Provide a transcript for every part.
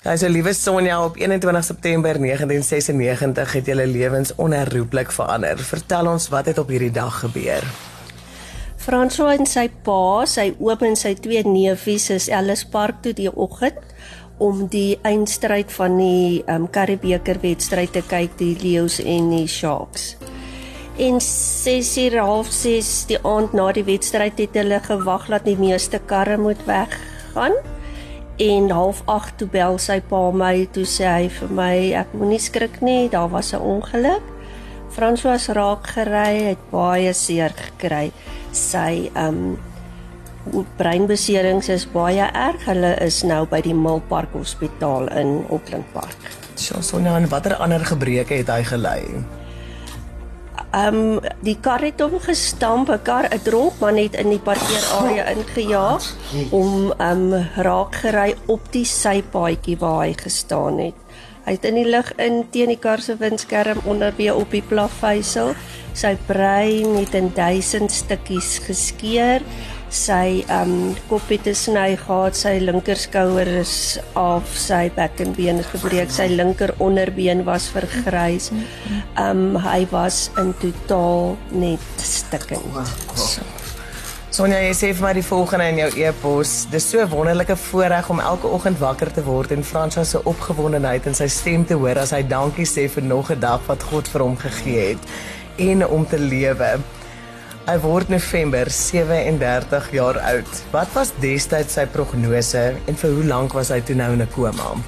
Hy sê liewe Sonja op 21 September 1996 het julle lewens onherroepelik verander. Vertel ons wat het op hierdie dag gebeur. François en sy pa, sy oom en sy twee neefies is Ellis Park toe die oggend om die eindstryd van die um, Karibeker wedstryd te kyk, die Lions en die Sharks. En 6:30 die aand na die wedstryd het hulle gewag dat die meeste karre moet weggaan. En half 8 toe bel sy pa my, toe sê hy vir my ek moenie skrik nie, daar was 'n ongeluk. François raak gery, het baie seer gekry. Sy um breinbeserings is baie erg. Hulle is nou by die Milpark Hospitaal in Auckland Park. Sjoe, Sonja, en watter ander gebreke het hy gely? Ehm um, die kar het hom gestamp, 'n kar, 'n dronk man het in die parkeerarea ingejaag om ehm um, raak gery op die sypaadjie waar hy gestaan het. Hy het in die lug in teen die kar se windskerm onder weer op die plaveisel. Sy brein het in duisend stukkies geskeur sy um kop het 'n sny gehad, sy linkerskouer is af, sy bekkenbeen is gebreek, sy linker onderbeen was vergrys. Um hy was in totaal net stikkend. Sonja, jy sê vir my die volgende in jou e-pos. Dis so wonderlike voorreg om elke oggend wakker te word en Franswa se opgewondenheid in sy stem te hoor as hy dankie sê vir nog 'n dag wat God vir hom gegee het en om te lewe. Hy word November 37 jaar oud. Wat was destyds sy prognose en vir hoe lank was hy toe nou in 'n koma?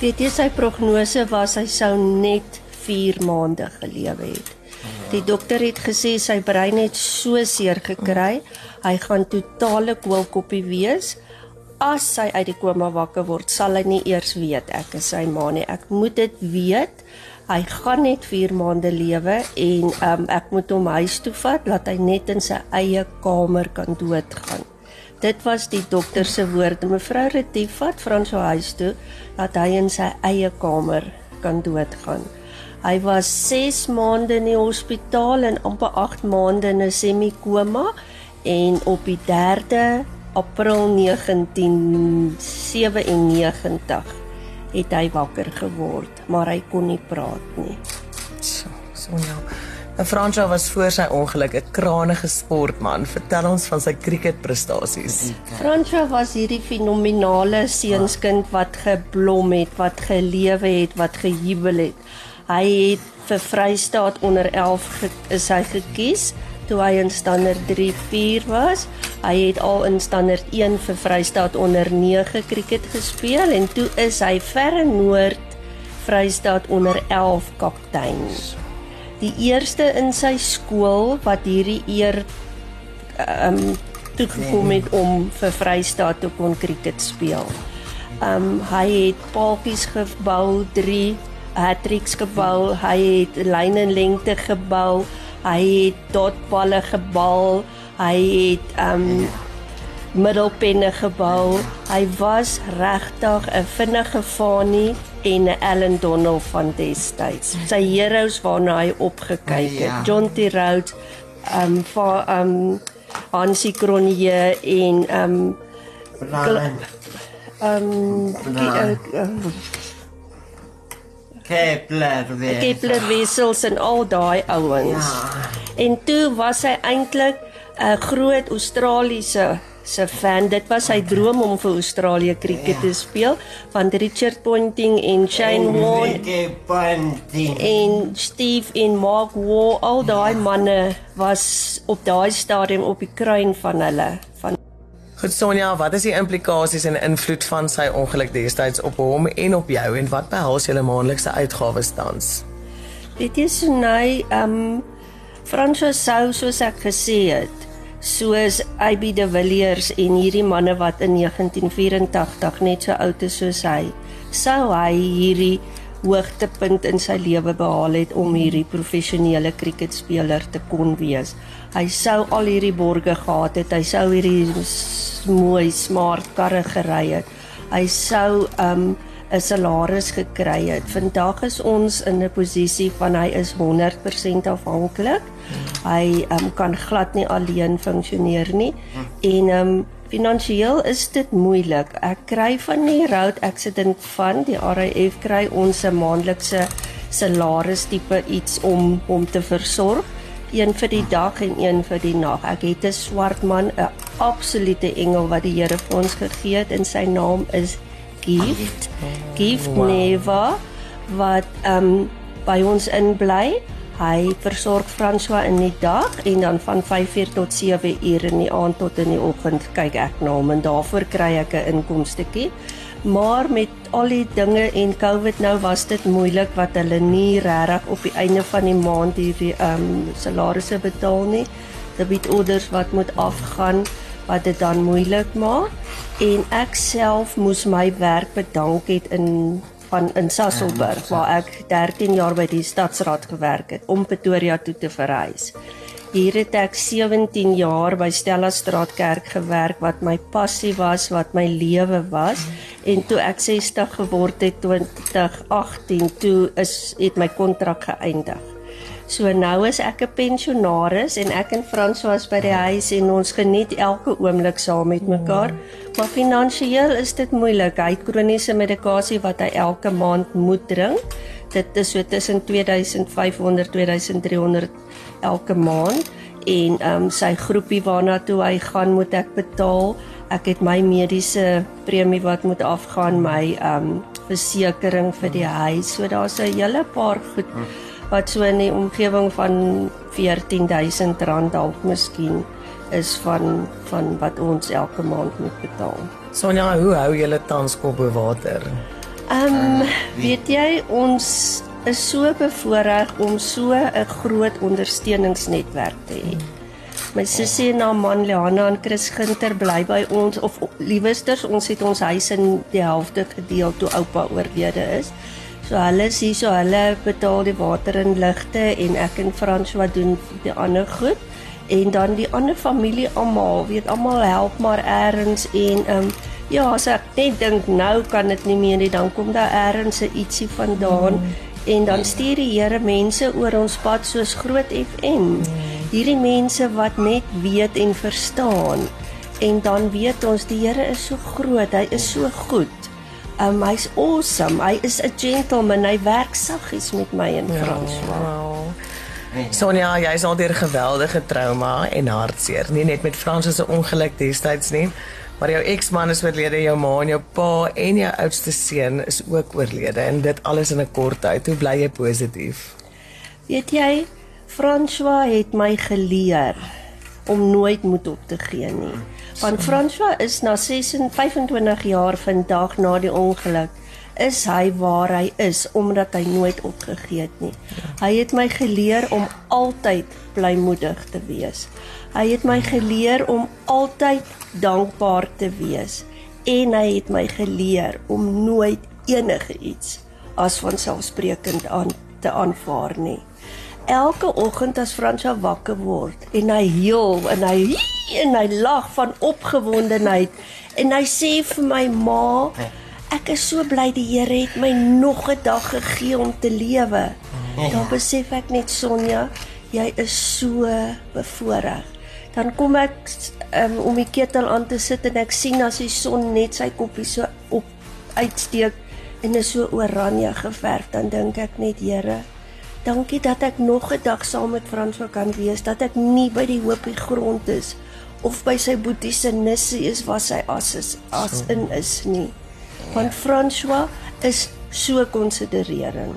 Weet jy sy prognose was hy sou net 4 maande gelewe het. Die dokter het gesê sy brein het so seer gekry, hy gaan totale koolkoppie wees. As sy uit die koma wakker word, sal hy nie eers weet ek is sy ma nie. Ek moet dit weet. Hy gaan net 4 maande lewe en um, ek moet hom huis toe vat laat hy net in sy eie kamer kan doodgaan. Dit was die dokter se woorde. Mevrou Retief vat Frans huis toe laat hy in sy eie kamer kan doodgaan. Hy was 6 maande in die hospitaal en amper 8 maande in 'n semikoma en op die 3de April 1997 het hy wakker geword, maar hy kon nie praat nie. So, Sonja. En Fransjo was voor sy ongeluk 'n kranige sportman. Vertel ons van sy cricketprestasies. Fransjo was hierdie fenominale seunskind wat geblom het, wat gelewe het, wat gejubel het. Hy het vir Vrystaat onder 11 ge is hy gekies toe hy in standaard 3-4 was. Hy het al in standaard 1 vir Vrystaat onder 9 kriket gespeel en toe is hy verre noord Vrystaat onder 11 kaptein. Die eerste in sy skool wat hierdie eer ehm um, toegekom het om vir Vrystaat te kon kriket speel. Ehm um, hy het paaltjies gebou, 3 hat-tricks gebou, hy het lyne en lengte gebou. Hy het dotballe gebal. Hy het um middelpenne gebou. Hy was regtig 'n vinnige fanie en 'n Ellen Donald van destyds. Sy heroes waarna hy opgekyk het, ja. John T. Rhodes, um vir um Hansie Cronje en um um Kepler weer. Kepler wissels en al daai ouens. Ja. En toe was hy eintlik 'n groot Australiese se fan. Dit was sy droom om vir Australië kriket ja. te speel van Richard Ponting en Shane Warne. En Steve en Mark Waugh, al daai ja. manne was op daai stadium op die kruin van hulle van Goed Sonja, wat is die implikasies en invloed van sy ongeluk destyds op hom en op jou en wat behels julle maandelikse uitgawes tans? Dit is nou ehm um, Francois sou soos ek gesê het, soos AB de Villiers en hierdie manne wat in 1984 net so oud is soos hy, sou hy hierdie hoogtepunt in sy lewe behaal het om hierdie professionele kriketspeler te kon wees. Hy sou al hierdie borge gehad het, hy sou hierdie mooi smart karre gery het. Hy sou um 'n salaris gekry het. Vandag is ons in 'n posisie van hy is 100% afhanklik. Hy um kan glad nie alleen funksioneer nie en um Finansieel is dit moeilik. Ek kry van die Road Accident Fund, die RAF kry ons 'n maandelikse salaris tipe iets om om te versorg, een vir die dag en een vir die nag. Ek het 'n swart man, 'n absolute engel wat die Here vir ons gegee het en sy naam is Gift. Gift wow. Neva wat ehm um, by ons inbly. Hy versorg François in die dag en dan van 5:00 tot 7:00 in die aand tot in die oggend kyk ek na hom en daarvoor kry ek 'n inkomstetjie. Maar met al die dinge en COVID nou was dit moeilik wat hulle nie regtig op die einde van die maand hierdie ehm um, salarisse betaal nie. Debit orders wat moet afgaan wat dit dan moeilik maak en ek self moes my werk bedank het in van in Sasolburg waar ek 13 jaar by die stadsraad gewerk het om Pretoria toe te verhuis. Hier het ek 17 jaar by Stella Straat Kerk gewerk wat my passie was, wat my lewe was en toe ek 60 geword het 2018 toe is het my kontrak geëindig. So nou is ek 'n pensionaris en ek en Frans was by die huis en ons geniet elke oomblik saam met mekaar. Maar finansiëel is dit moeilik. Hy het kroniese medikasie wat hy elke maand moet drink. Dit is so tussen 2500 2300 elke maand en ehm um, sy groepie waarna toe hy gaan moet ek betaal. Ek het my mediese premie wat moet afgaan, my ehm um, versekerings vir die huis. So daar's 'n hele paar goed. Hmm wat so in die omgewing van 14000 rand dalk miskien is van van wat ons elke maand moet betaal. Sonja, hoe hou julle tans kop bo water? Ehm um, weet jy ons is so bevoorreg om so 'n groot ondersteuningsnetwerk te hê. My sussie en haar man Leana en Chris Ginter bly by ons of liewesters ons het ons huis in die helfte gedeel toe oupa oorlede is. So hulle is hier so hulle betaal die water en ligte en ek en François doen die ander goed en dan die ander familie almal weet almal help maar eers en ehm um, ja as ek net dink nou kan dit nie meer nie dan kom daar eers 'n ietsie vandaan mm. en dan stuur die Here mense oor ons pad soos Groot FM. Mm. Hierdie mense wat net weet en verstaan en dan weet ons die Here is so groot, hy is so goed. Um hy's awesome. Hy is 'n gentleman. Hy werk saggies met my en ja, Frans. Wow. Sonja, jy is al deur geweldige trauma en hartseer, nie net met Frans se ongeluk destyds nie, maar jou eksman is oorlede, jou ma en jou pa en jou oudste seun is ook oorlede en dit alles in 'n kort tyd. Hoe bly jy positief? Weet jy, François het my geleer om nooit moed op te gee nie. Want François is na 25 jaar vandag na die ongeluk is hy waar hy is omdat hy nooit opgegee het nie. Hy het my geleer om altyd blymoedig te wees. Hy het my geleer om altyd dankbaar te wees en hy het my geleer om nooit enige iets as vanselfsprekend aan te aanvaar nie elke oggend as Fransja wakker word en hy heel en hy en hy lag van opgewondenheid en hy sê vir my ma ek is so bly die Here het my nog 'n dag gegee om te lewe. Dan besef ek net Sonja, jy is so bevoorreg. Dan kom ek um, om die ketel aan te sit en ek sien as die son net sy koppie so op uitsteek en is so oranje geverf, dan dink ek net Here, Dankie dat ek nog 'n dag saam met François kan wees, dat ek nie by die hoopie grond is of by sy boetie se nissie is waar sy as is as in is nie. Want François is so konsidererend.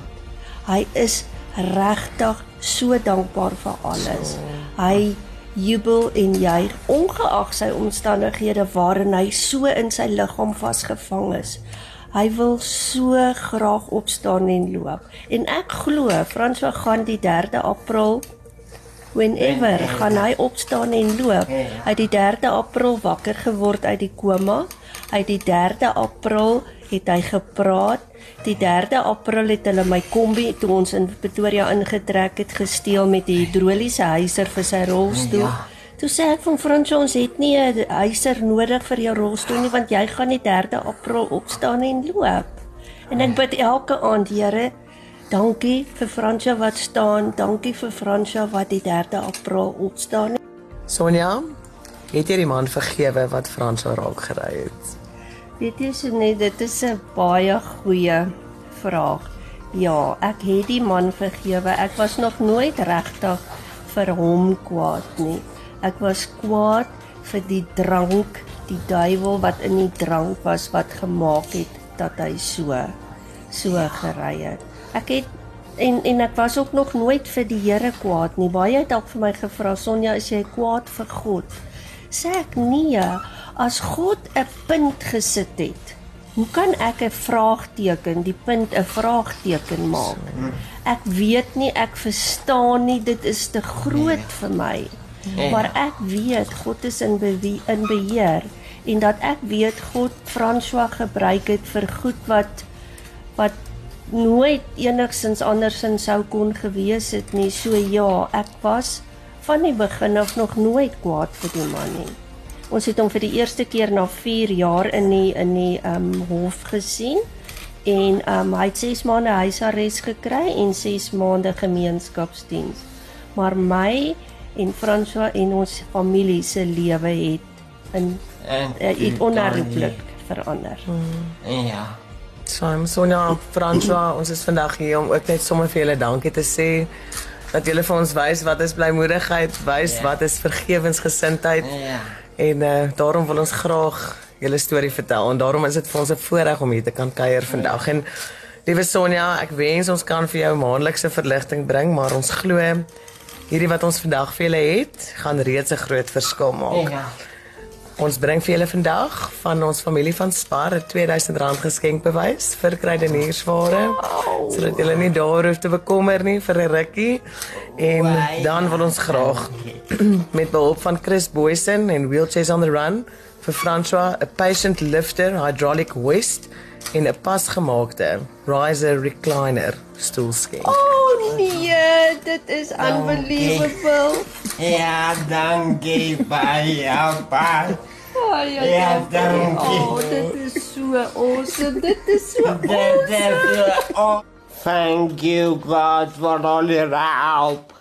Hy is regtig so dankbaar vir alles. Hy jubel en juig ongeag sy omstandighede waarin hy so in sy liggaam vasgevang is. Hy wil so graag opstaan en loop. En ek glo Franswa gaan die 3de April whenever gaan hy opstaan en loop. Hy het die 3de April wakker geword uit die koma. Hy die 3de April het hy gepraat. Die 3de April het hulle my kombi toe ons in Pretoria ingetrek het gesteel met die hidroliese huiser vir sy rolstoel. Ja. Toe sê ek van Frans ons het nie 'n huiser nodig vir jou rolstoel nie want jy gaan die 3de April opstaan en loop. En ek bid elke aand, Here, dankie vir Fransja wat staan, dankie vir Fransja wat die 3de April opstaan. Sonja, Het jy die man vergewe wat Franswa raak gery het? Weet jy so net dit is 'n baie goeie vraag. Ja, ek het die man vergewe. Ek was nog nooit regtig vir hom kwaad nie. Ek was kwaad vir die drank, die duiwel wat in die drank was wat gemaak het dat hy so so gery het. Ek het en en ek was ook nog nooit vir die Here kwaad nie. Baie het dalk vir my gevra, Sonja, is jy kwaad vir God? Sê ek nee, as God 'n punt gesit het, hoe kan ek 'n vraagteken, die punt 'n vraagteken maak? Ek weet nie, ek verstaan nie, dit is te groot vir my. Maar ek weet God is in bewe in beheer en dat ek weet God François gebruik het vir goed wat wat nooit enigsins andersins sou kon gewees het nie. So ja, ek was van die begin af nog nooit kwaad vir die man nie. Ons het hom vir die eerste keer na 4 jaar in die in die ehm um, hof gesien en ehm um, hy het 6 maande huisarrest gekry en 6 maande gemeenskapsdiens. Maar my en François en ons familie se lewe het in En uh, het onherroepelik verander. Ja. Saam Sonja François, ons is vandag hier om ook net sommer vir julle dankie te sê dat julle vir ons wys wat is blymoedigheid, wys Ja. wat is vergewensgesindheid Ja. en uh, daarom wil ons graag julle storie vertel en daarom is dit vir ons 'n voorreg om hier te kan kuier vandag. En liewe Sonja, ek wens ons kan vir jou maandelikse verligting bring, maar ons glo hierdie wat ons vandag vir julle het, gaan reeds 'n groot verskil maak. Ja. Ons bring vir julle vandag van ons familie van Spar 'n R2000 geskenkbewys vir kruideniersware sodat julle nie daar hoef te bekommer nie vir 'n rukkie. En Baie dan wil ons graag met behulp van Chris Boysen en Wheelchairs on the Run vir François 'n patient lifter hydraulic hoist en 'n pasgemaakte riser recliner stoel skenk. Oh dit is unbelievable. Ja, dankie baie baie. Baie Ja, dankie. dankie. Oh, dit is so awesome. Dit is so awesome. that, oh, thank you God for all your help.